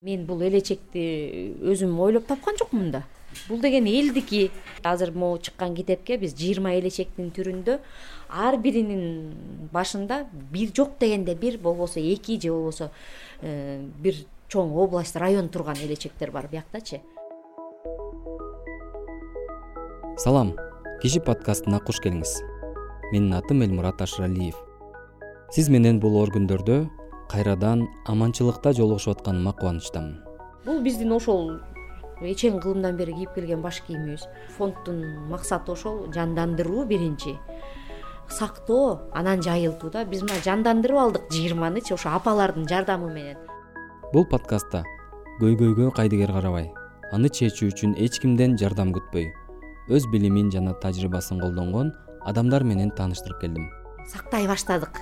мен бул элечекти өзүм ойлоп тапкан жокмун да. Бул деген элдики азыр могу чыккан китепке биз жыйырма элечектин түрүндө ар биринин башында бир жок дегенде бир болбосо эки же болбосо э, бир чоң область район турган элечектер бар бияктачы. Салам киши подкастына куш келиңиз. Менин атым элмурат ашыралиев сиз менен бул оор күндөрдө кайрадан аманчылыкта жолугушуп атканыма кубанычтамын бул биздин ошол эчең кылымдан бери кийип келген баш кийимибиз. Фонддун максаты ошол жандандыруу биринчи. Сактоо анан жайылтуу да. Биз мына жандандырып алдык жыйырманычы ошо апалардын жардамы менен. Бул подкастта көйгөйгө кайдыгер карабай. Аны чечүү үчүн эч кимден жардам күтпөй. Өз билимин жана тажрыйбасын колдонгон адамдар менен тааныштырып келдим. Сактай баштадык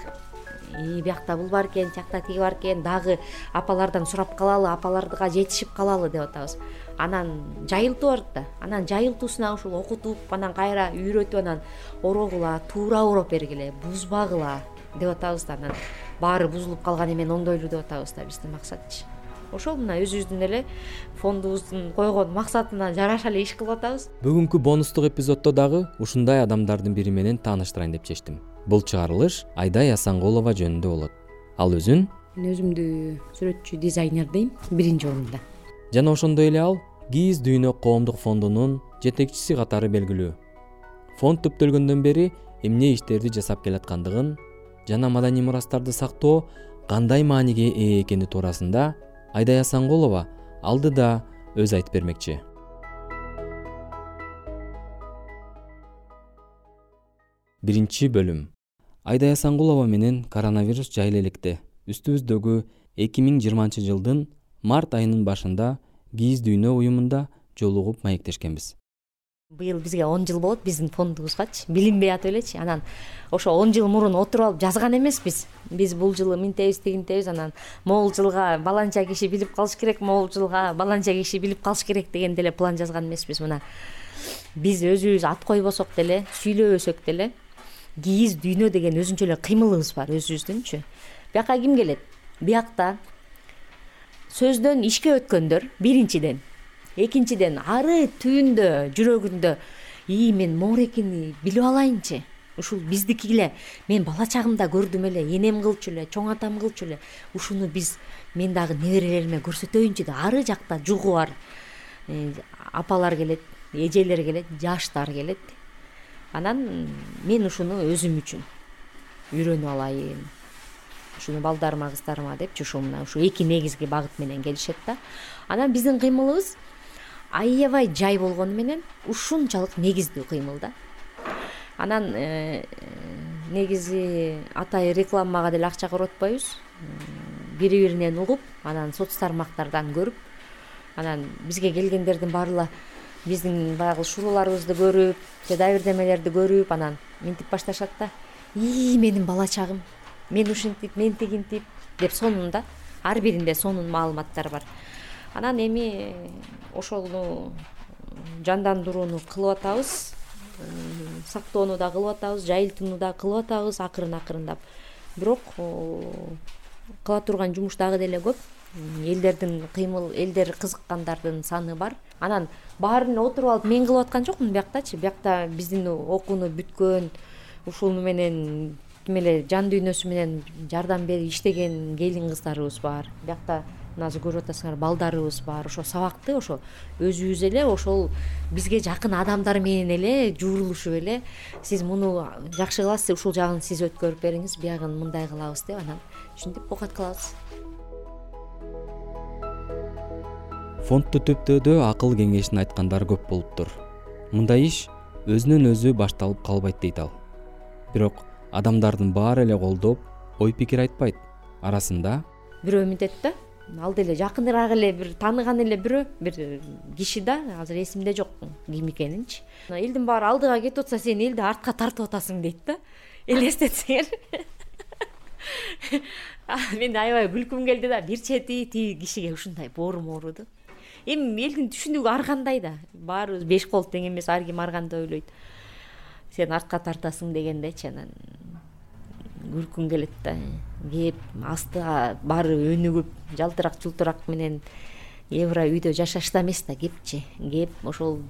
биякта бул бар экен тиякта тиги бар экен. Дагы апалардан сурап калалы апаларга жетишип калалы деп атабыз. Анан жайылтуу бар да. Анан жайылтуусуна ушул окутуп анан кайра үйрөтүп анан орогула туура ороп бергиле бузбагыла деп атабыз да. Анан баары бузулуп калган эмен оңдойлу деп атабыз да биздин максатчы ошол мына өзүбүздүн эле фондубуздун койгон максатына жараша эле иш кылып атабыз. Бүгүнкү бонустук эпизоддо дагы ушундай адамдардын бири менен тааныштырайын деп чечтим бул чыгарылыш айдай асангулова жөнүндө болот. Ал өзүн? Мен өзүмдү сүрөтчү дизайнер дейм биринчи орунда. Жана ошондой эле ал кийиз дүйнө коомдук фондунун жетекчиси катары белгилүү. Фонд түптөлгөндөн бери эмне иштерди жасап келаткандыгын жана маданий мурастарды сактоо кандай мааниге ээ экени туурасында айдай асангулова алдыда өзү айтып бермекчи. Биринчи бөлүм айдай асангулова менен коронавирус жайыла электе. Үстүбүздөгү эки миң жыйырманчы жылдын март айынын башында кийиз дүйнө уюмунда жолугуп маектешкенбиз. Быйыл бизге он жыл болот биздин фондубузгачы билинбей атып элечи анан ошо он жыл мурун отуруп алып жазган эмеспиз. Биз бул жылы мынтебиз тигинтебиз анан могул жылга баланча киши билип калыш керек могул жылга баланча киши билип калыш керек деген деле план жазган эмеспиз. Мына биз өзүбүз ат койбосок деле сүйлөбөсөк деле кийиз дүйнө деген өзүнчө эле кыймылыбыз бар өзүбүздүнчү бияка ким келет? Биякта сөздөн ишке өткөндөр биринчиден. Экинчиден ары түбүндө жүрөгүндө ии мен моорекини билип алайынчы ушул биздики эле мен бала чагымда көрдүм эле энем кылчу эле чоң атам кылчу эле ушуну биз мен дагы неберелериме көрсөтөйүнчү деп ары жакта жугу бар э, апалар келет эжелер келет жаштар келет анан мен ушуну өзүм үчүн үйрөнүп алайын. Ушуну балдарыма кыздарыма депчи ушул мына ушу эки негизги багыт менен келишет да. Анан биздин кыймылыбыз аябай жай болгону менен ушунчалык негиздүү кыймыл да. Анан э, негизи атайын рекламага деле акча коротпойбуз. Бири биринен угуп анан соц тармактардан көрүп анан бизге келгендердин баары эле биздин баягы шуруларыбызды көрүп жада бирдемелерди көрүп анан мынтип башташат да ии менин бала чагым мен ушинтип мен тигинтип деп сонун да ар биринде сонун маалыматтар бар. Анан эми ошону жандандырууну кылып атабыз сактоону да кылып атабыз жайылтууну да кылып атабыз акырын акырындап бирок кыла турган жумуш дагы деле көп. Элдердин кыймыл элдер кызыккандардын саны бар анан баарын отуруп алып мен кылып аткан жокмун бияктачы. Биякта биздин окууну бүткөн ушуну менен тим эле жан дүйнөсү менен жардам берип иштеген келин кыздарыбыз бар. Биякта мына азыр көрүп атасыңар балдарыбыз бар. Ошо сабакты ошо өзүбүз эле ошол бизге жакын адамдар менен эле жуурулушуп эле сиз муну жакшы кыласыз ушул жагын сиз өткөрүп бериңиз. Биягын мындай кылабыз деп анан ушинтип оокат кылабыз фондду түптөөдө акыл кеңешин айткандар көп болуптур. Мындай иш өзүнөн өзү башталып калбайт дейт ал. Бирок адамдардын баары эле колдоп ой пикир айтпайт. Арасында бирөө мынтет да. Ал деле жакыныраак эле бир тааныган эле бирөө бир киши да. Азыр эсимде жок ким экенинчи элдин баары алдыга кетип атса сен элди артка тартып атасың дейт да. Элестетсеңер. Мен аябай күлкүм келди да. Бир чети тиги кишиге ушундай боорум ооруду эми элдин түшүнүгү ар кандай да. Баарыбыз беш кол тең эмес ар ким ар кандай ойлойт. Сен артка тартасың дегендечи анан күлкүң келет да. Кеп астыга баары өнүгүп жалтырак жылтырак менен евро үйдө жашашта эмес да кепчи. Кеп ошол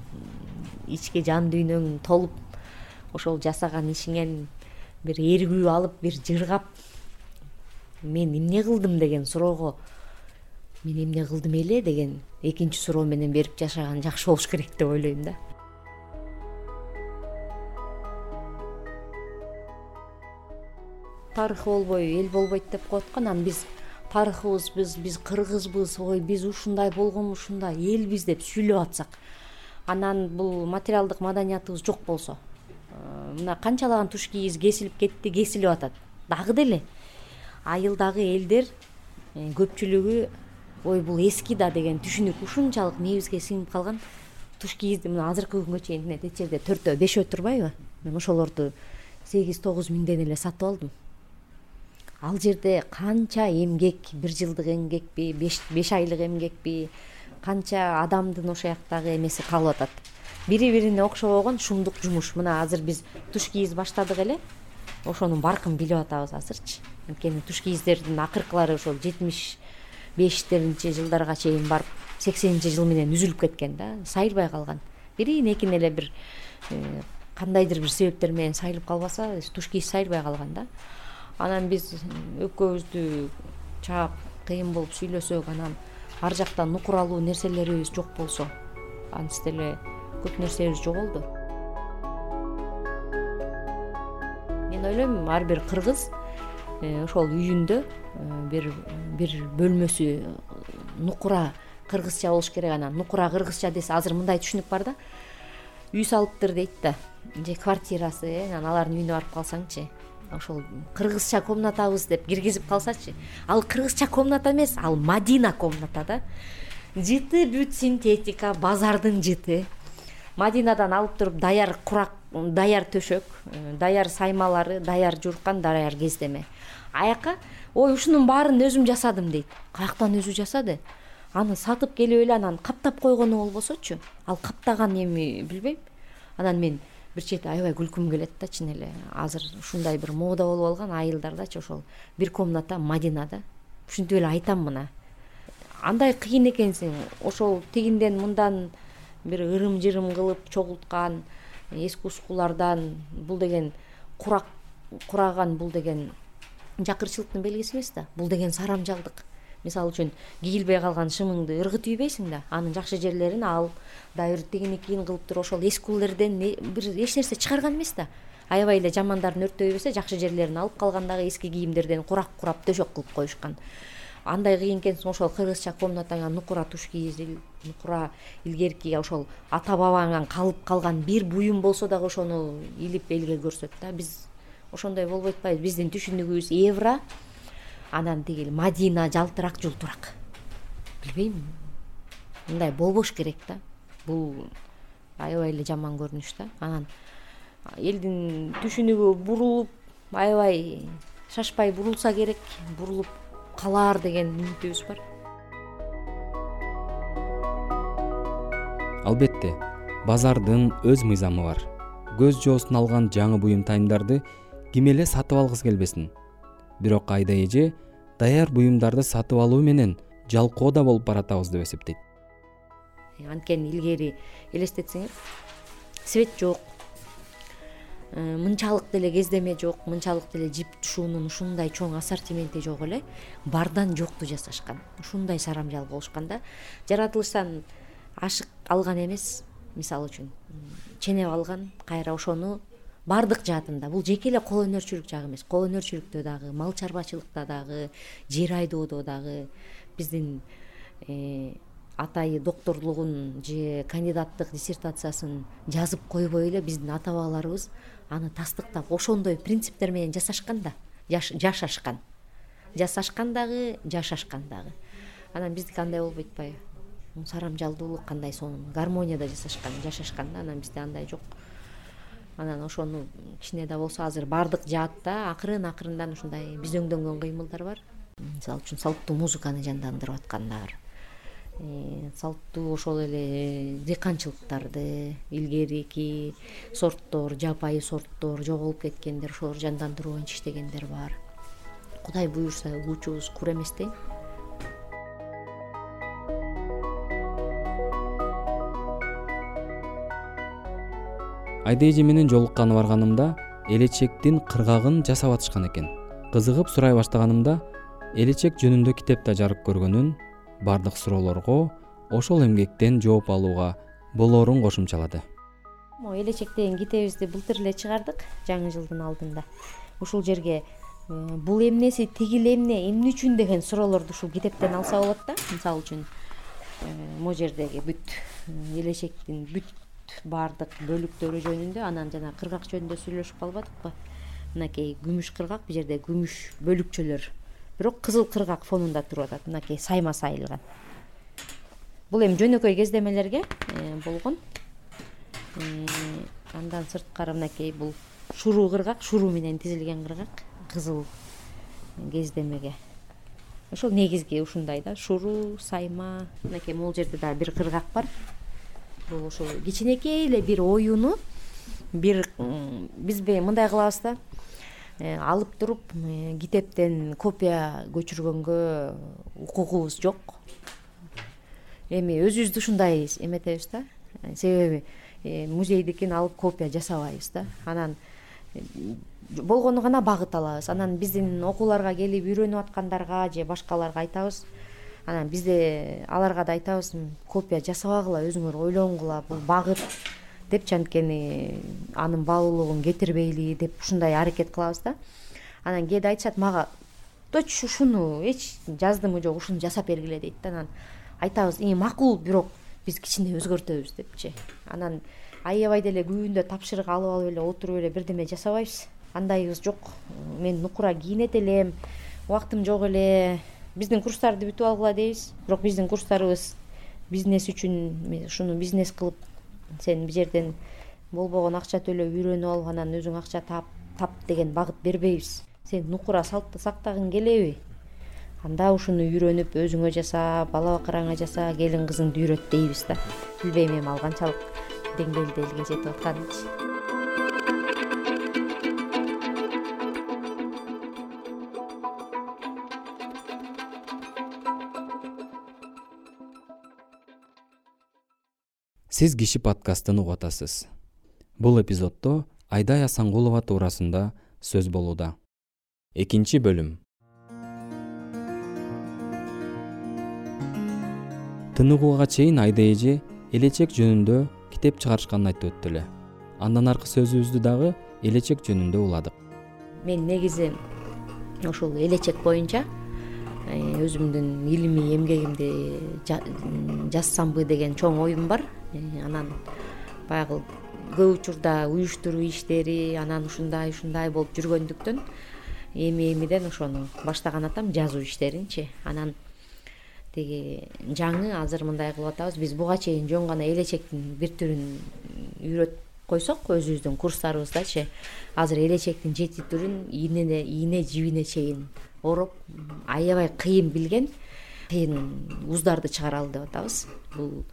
ички жан дүйнөң толуп ошол жасаган ишиңен бир эргүү алып бир жыргап мен эмне кылдым деген суроого мен эмне кылдым эле? деген экинчи суроо менен берип жашаган жакшы болуш керек деп ойлойм да. Тарыхы болбой эл болбойт деп коет го анан биз тарыхыбызбыз биз кыргызбыз ой биз ушундай болгонбуз ушундай элбиз деп сүйлөп атсак анан бул материалдык маданиятыбыз жок болсо э, мына канчалаган туш кийиз кесилип кетти кесилип атат. Дагы деле айылдагы элдер э, көпчүлүгү ой бул эски да деген түшүнүк ушунчалык мээбизге сиңип калган. Туш кийизди мына азыркы күнгө чейин тет жерде төртөө бешөө турбайбы? Мен ошолорду сегиз тогуз миңден эле сатып алдым. Ал жерде канча эмгек бир жылдык эмгекпи беш айлык эмгекпи канча адамдын ошол жактагы эмеси калып атат. Бири бирине окшобогон шумдук жумуш. Мына азыр биз туш кийиз баштадык эле. Ошонун баркын билип атабыз азырчы. Анткени туш кийиздердин акыркылары ошол жетимиш бештеринчи жылдарга чейин барып сексенинчи жыл менен үзүлүп кеткен да сайылбай калган. Бирин экин эле бир э, кандайдыр бир себептер менен сайылып калбаса туш кийиз сайылбай калган да. Анан биз экөөбүздү чаап кыйын болуп сүйлөсөк анан ар жактан нукуралуу нерселерибиз жок болсо антип деле көп нерсебиз жоголду мен ойлойм ар бир кыргыз ошол үйүндө э, бир бир бөлмөсү нукура кыргызча болуш керек анан. Нукура кыргызча десе азыр мындай түшүнүк бар да. Үй салыптыр дейт да. Же квартирасы э анан алардын үйүнө барып калсаңчы. Ошол кыргызча комнатабыз деп киргизип калсачы. Ал кыргызча комната эмес ал мадина комната да. Жыты бүт синтетика базардын жыты. Мадинадан алып туруп даяр курак даяр төшөк э, даяр саймалары даяр жууркан даяр кездеме аяка ой ушунун баарын өзүм жасадым дейт. Каяктан өзү жасады. Аны сатып келип эле анан каптап койгону болбосочу. Ал каптаган эми билбейм. Анан мен бир чети аябай күлкүм келет да чын эле. Азыр ушундай бир мода болуп алган айылдардачы ошол бир комната мадина да ушинтип эле айтам мына. Андай кыйын экенсиң. Ошол тигинден мындан бир ырым жырым кылып чогулткан эски ускулардан бул деген курак кураган бул деген жакырчылыктын белгиси эмес да. Бул деген сарамжалдык. Мисалы үчүн кийилбей калган шымыңды ыргытып ийбейсиң да. Анын жакшы жерлерин ал. Дагы бир кылып туруп ошол эски уулерден бир эч нерсе чыгарган эмес да. Аябай эле жамандарын өрттөй берсе жакшы жерлерин алып калган дагы эски кийимдерден курак курап төшөк кылып коюшкан. Андай кыйын экенсиң ошол кыргызча комнатаңа нукура туш кийиз нукура илгерки ошол ата бабаңан калып калган бир буюм болсо дагы ошону илип элге көрсөт да. Биз ошондой болбой атпайбы биздин түшүнүгүбүз евро анан тиги мадина жалтырак жултурак билбейм. Мындай болбош керек да. Бул аябай эле жаман көрүнүш да. Анан элдин түшүнүгү бурулуп аябай шашпай бурулса керек бурулуп калаар деген үмүтүбүз бар. Албетте базардын өз мыйзамы бар. Көз жоосун алган жаңы буюм-тайымдарды ким эле сатып алгысы келбесин. Бирок айда эже даяр буюмдарды сатып алуу менен жалкоо да болуп баратабыз деп эсептейт. Анткени илгери элестетсеңер свет жок. Э, мынчалык деле кездеме жок мынчалык деле жип тушуунун ушундай чоң ассортименти жок эле бардан жокту жасашкан ушундай сарамжал болушкан да. Жаратылыштан ашык алган эмес мисалы үчүн ченеп алган кайра ошону баардык жаатында. Бул жеке эле кол өнөрчүлүк жагы эмес. Кол өнөрчүлүктө дагы мал чарбачылыкта дагы жер айдоодо дагы биздин э, атайы докторлугун же кандидаттык диссертациясын жазып койбой эле биздин ата бабаларыбыз аны тастыктап ошондой принциптер менен жасашкан да. Жашашкан. Жасашкан дагы жашашкан дагы. Анан биздики андай болбой атпайбы сарамжалдуулук кандай сонун? Гармонияда жасашкан жашашкан да анан бизде андай жок анан ошону кичине да болсо азыр баардык жаатта акырын акырындан ушундай безөңдөнгөн кыймылдар бар. Мисалы үчүн салттуу музыканы жандандырып аткан дагы бар э, салттуу ошол эле дыйканчылыктарды илгерки сорттор жапайы сорттор жоголуп кеткендер ошолорду жандандыруу боюнча иштегендер бар. Кудай буюрса угуучубуз кура эмес айда эже менен жолукканы барганымда элечектин кыргагын жасап атышкан экен. Кызыгып сурай баштаганымда элечек жөнүндө китепте жарык көргөнүн баардык суроолорго ошол эмгектен жооп алууга болоорун кошумчалады. Могу элечек деген китебибизди былтыр эле чыгардык жаңы жылдын алдында. Ушул жерге э, бул эмнеси тигил эмне эмне үчүн деген суроолорду ушул китептен алса болот да? Мисалы үчүн э, могу жердеги бүт э, элечектин бүт баардык бөлүктөрү жөнүндө анан жана кыргак жөнүндө сүйлөшүп калбадыкпы? Мынакей күмүш кыргак бул жерде күмүш бөлүкчөлөр бирок кызыл кыргак фонунда туруп атат мынакей сайма сайылган. Бул эми жөнөкөй кездемелерге болгон. Андан сырткары мынакей бул шуруу кыргак шуруу менен тизилген кыргак кызыл кездемеге. Ошол негизги ушундай да шуруу сайма мынакей могул жерде дагы бир кыргак бар бул ушул кичинекей эле бир оюну бир биз мындай кылабыз да э, алып туруп э, китептен копия көчүргөнгө укугубуз жок. Эми өзүбүздү ушундай эметебиз да. Себеби э, музейдикин алып копия жасабайбыз да. Анан болгону гана багыт алабыз. Анан биздин окууларга келип үйрөнүп аткандарга же башкаларга айтабыз анан бизде аларга да айтабыз копия жасабагыла өзүңөр ойлонгула бул багыт депчи анткени анын баалуулугун кетирбейли деп ушундай аракет кылабыз да. Анан кээде айтышат мага точь ушуну эч жаздымы жок ушуну жасап бергиле дейт да. Анан айтабыз и макул бирок биз кичине өзгөртөбүз депчи анан аябай деле күбүндө тапшырык алып алып эле отуруп эле бирдеме жасабайбыз. Андайыбыз жок. Мен нукура кийинет элем убактым жок эле биздин курстарды бүтүп алгыла дейбиз. Бирок биздин курстарыбыз бизнес үчүн ушуну бизнес кылып сен бул жерден болбогон акча төлөп үйрөнүп алып анан өзүң акча тап деген багыт бербейбиз. Сен нукура салтты сактагың келеби. Анда ушуну үйрөнүп өзүңө жаса бала бакыраңа жаса келин кызыңды үйрөт дейбиз да. Билбейм эми ал канчалык деңгээлде элге жетип атканынчы сиз киши подкастын угуп атасыз бул эпизоддо айдай асангулова туурасында сөз болууда. Экинчи бөлүм. Тыныгууга чейин айда эже элечек жөнүндө китеп чыгарышканын айтып өттү эле андан аркы сөзүбүздү дагы элечек жөнүндө уладык. Мен негизи ушул элечек боюнча өзүмдүн илимий эмгегимди жазсамбы деген чоң оюм бар. Э, анан баягы көп учурда уюштуруу иштери анан ушундай ушундай болуп жүргөндүктөн эми эмиден ошону баштаган атам жазуу иштеринчи. Анан тиги жаңы азыр мындай кылып атабыз. Биз буга чейин жөн гана элечектин бир түрүн үйрөтүп койсок өзүбүздүн курстарыбыздачы азыр элечектин жети түрүн ийне жибине чейин ороп аябай кыйын билген кыйын уздарды чыгаралы деп атабыз. Бул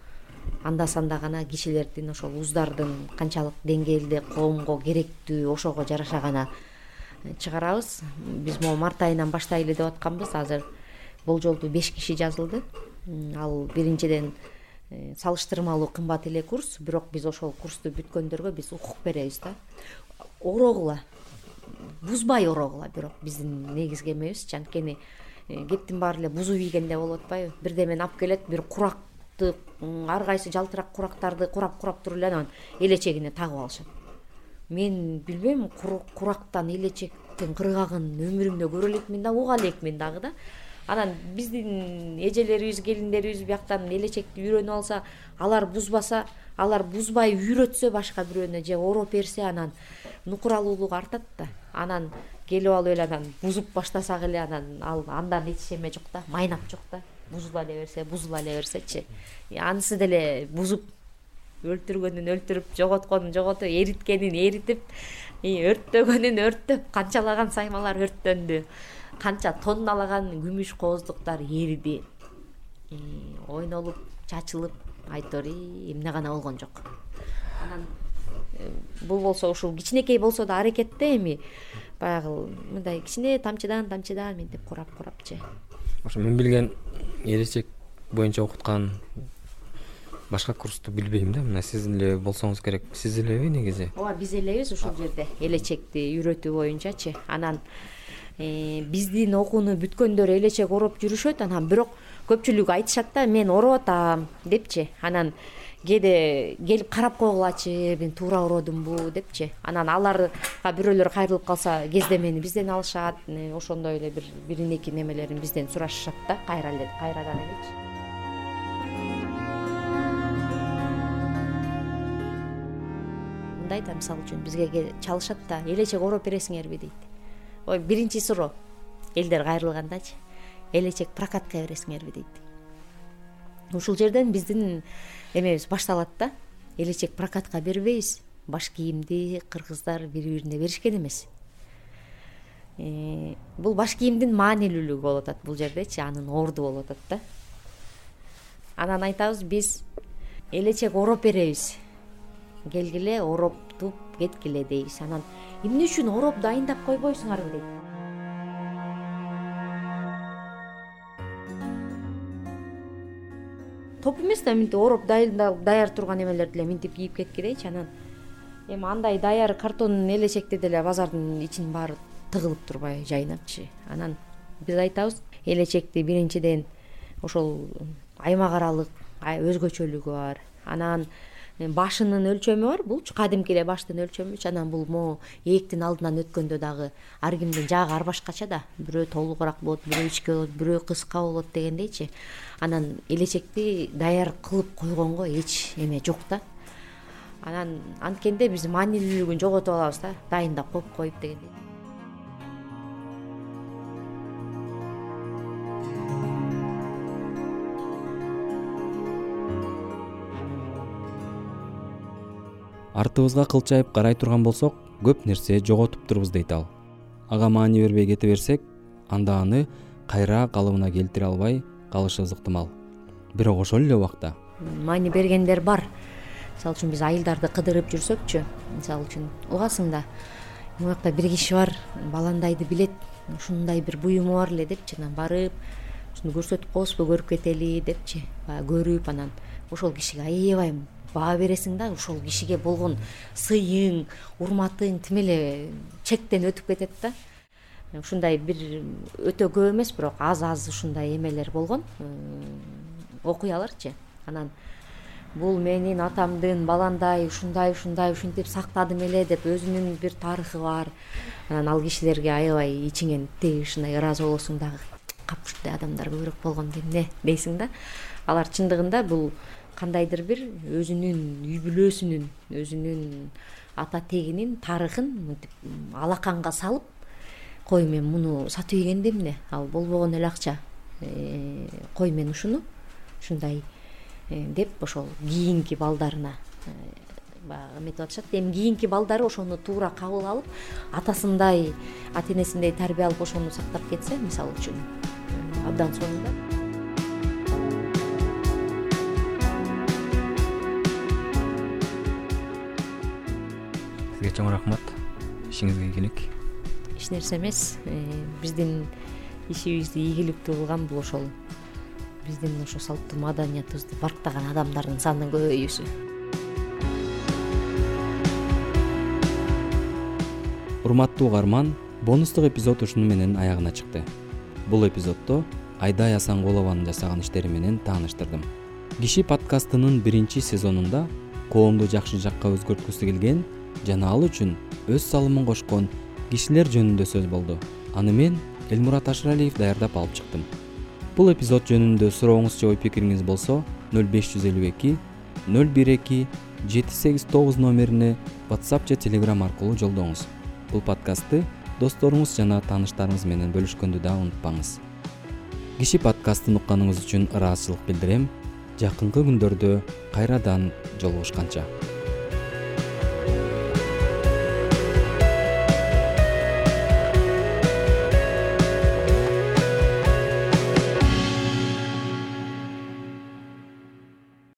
анда санда гана кишилердин ошол уздардын канчалык деңгээлде коомго керектүү ошого жараша гана чыгарабыз. Биз могу март айынан баштайлы деп атканбыз. Азыр болжолдуу беш киши жазылды. Ал биринчиден э, салыштырмалуу кымбат эле курс. Бирок биз ошол курсту бүткөндөргө биз укук беребиз да. Орогула бузбай орогула бирок биздин негизги эмебизчи анткени э, кептин баары эле бузуп ийгенде болуп атпайбы. Бирдемени алып келет бир куракты ар кайсы жалтырак курактарды курап курап туруп эле анан элечегине тагып алышат. Мен билбейм курактан элечектин кыргагын өмүрүмдө көрө элекмин да уга элекмин дагы да анан биздин эжелерибиз келиндерибиз бияктан элечекти үйрөнүп алса алар бузбаса алар бузбай үйрөтсө башка бирөөнө же ороп берсе анан нукуралуулугу артат да. Анан келип алып эле анан бузуп баштасак эле анан ал андан эч эме жок да майнап жок да. Бузула эле берсе бузула эле берсечи. Анысы деле бузуп өлтүргөнүн өлтүрүп жоготконун жоготуп эриткенин эритип өрттөгөнүн өрттөп канчалаган саймалар өрттөндү канча тонналаган күмүш кооздуктар эриди э, ойнолуп чачылып айтор эмне гана болгон жок. Анан э, бул болсо ушул кичинекей болсо да аракет да эми. Баягы мындай кичине тамчыдан тамчыдан мынтип курап курапчы ошо мен билген элечек боюнча окуткан башка курсту билбейм да. Мына сиз эле болсоңуз керек. Сиз элеби негизи? Ооба биз элебиз ушул жерде. Элечекти үйрөтүү боюнчачы. Анан биздин окууну бүткөндөр элечек ороп жүрүшөт анан бирок көпчүлүгү айтышат да мен ороп атам депчи анан кээде келип карап койгулачы мен туура ородумбу депчи. Анан аларга бирөөлөр кайрылып калса кездемени бизден алышат э, ошондой эле бир бирин эки немелерин бизден сурашышат да кайра эле кайрадан элечи мындай да мисалы үчүн бизге чалышат да элечек ороп бересиңерби дейт биринчи суроо. Элдер кайрылгандачы элечек прокатка бересиңерби дейт. Ушул жерден биздин эмебиз башталат да. Элечек прокатка бербейбиз. Баш кийимди кыргыздар бири бирине беришкен эмес. Э, бул баш кийимдин маанилүүлүгү болуп атат бул жердечи анын орду болуп атат да. Анан айтабыз биз элечек ороп беребиз келгиле ороптуп кеткиле дейбиз анан эмне үчүн ороп дайындап койбойсуңарбы дейт топ эмес да мынтип ороп даяр турган эмелерди эле мынтип кийип кеткилейчи анан эми андай даяр картон элечекти деле базардын ичинин баары тыгылып турбайбы жайнапчы анан биз айтабыз элечекти биринчиден ошол аймак аралык өзгөчөлүгү бар. Анан башынын өлчөмү бар. Булчу кадимки эле баштын өлчөмүчү анан бул могу ээктин алдынан өткөндө дагы ар кимдин жаагы ар башкача да. Бирөө толугураак болот бирөө ичке болот бирөө кыска болот дегендейчи. Анан элечекти даяр кылып койгонго эч эме жок да. Анан анткенде биз маанилүүлүгүн жоготуп алабыз да дайындап коюп коюп дегендей артыбызга кылчайып карай турган болсок көп нерсе жоготуптурбуз дейт ал. Ага маани бербей кете берсек анда аны кайра калыбына келтире албай калышыбыз ыктымал бирок ошол эле убакта. Маани бергендер бар. Мисалы үчүн биз айылдарды кыдырып жүрсөкчү. Мисалы үчүн угасың да могуякта бир киши бар баландайды билет. Ушундай бир буюму бар эле депчи анан барып ушуну көрсөтүп коебузбу көрүп кетели депчи. Баягы көрүп анан ошол кишиге аябай баа бересиң да ошол кишиге болгон сыйың урматың тим эле чектен өтүп кетет да. Ушундай бир өтө көп эмес бирок аз аз ушундай эмелер болгон. Окуяларчы анан бул менин атамдын баландай ушундай ушундай ушинтип сактадым эле деп өзүнүн бир тарыхы бар. Анан ал кишилерге аябай ичиңен тиги ушундай ыраазы болосуң дагы кап ушундай адамдар көбүрөөк болгондо эмне дейсиң да. Алар чындыгында бул кандайдыр бир өзүнүн үй бүлөсүнүн өзүнүн ата тегинин тарыхын мынтип алаканга салып кой мен муну сатып ийгенде эмне? Ал болбогон эле акча. Э, кой мен ушуну? Ушундай э, деп ошол кийинки балдарына э, баягы эметип атышат. Эми кийинки балдары ошону туура кабыл алып атасындай ата энесиндей тарбия алып ошону сактап кетсе мисалы үчүн абдан сонун да чоң рахмат. Ишиңизге ийгилик. Эч нерсе эмес. Э, биздин ишибизди ийгиликтүү кылган бул ошол биздин ошо салттуу маданиятыбызды барктаган адамдардын санынын көбөйүүсү урматтуу угарман бонустук эпизод ушуну менен аягына чыкты. Бул эпизоддо айдай асанкулованын жасаган иштери менен тааныштырдым. Киши подкастынын биринчи сезонунда коомду жакшы жакка өзгөрткүсү келген жана ал үчүн өз салымын кошкон кишилер жөнүндө сөз болду. Аны мен элмурат ашыралиев даярдап алып чыктым. Бул эпизод жөнүндө сурооңуз же ой пикириңиз болсо нөл беш жүз элүү эки нөл бир эки жети сегиз тогуз номерине whatsapp же telegram аркылуу жолдоңуз. Бул подкастты досторуңуз жана тааныштарыңыз менен бөлүшкөндү дагы унутпаңыз. Киши подкастын укканыңыз үчүн ыраазычылык билдирем. Жакынкы күндөрдө кайрадан жолугушканча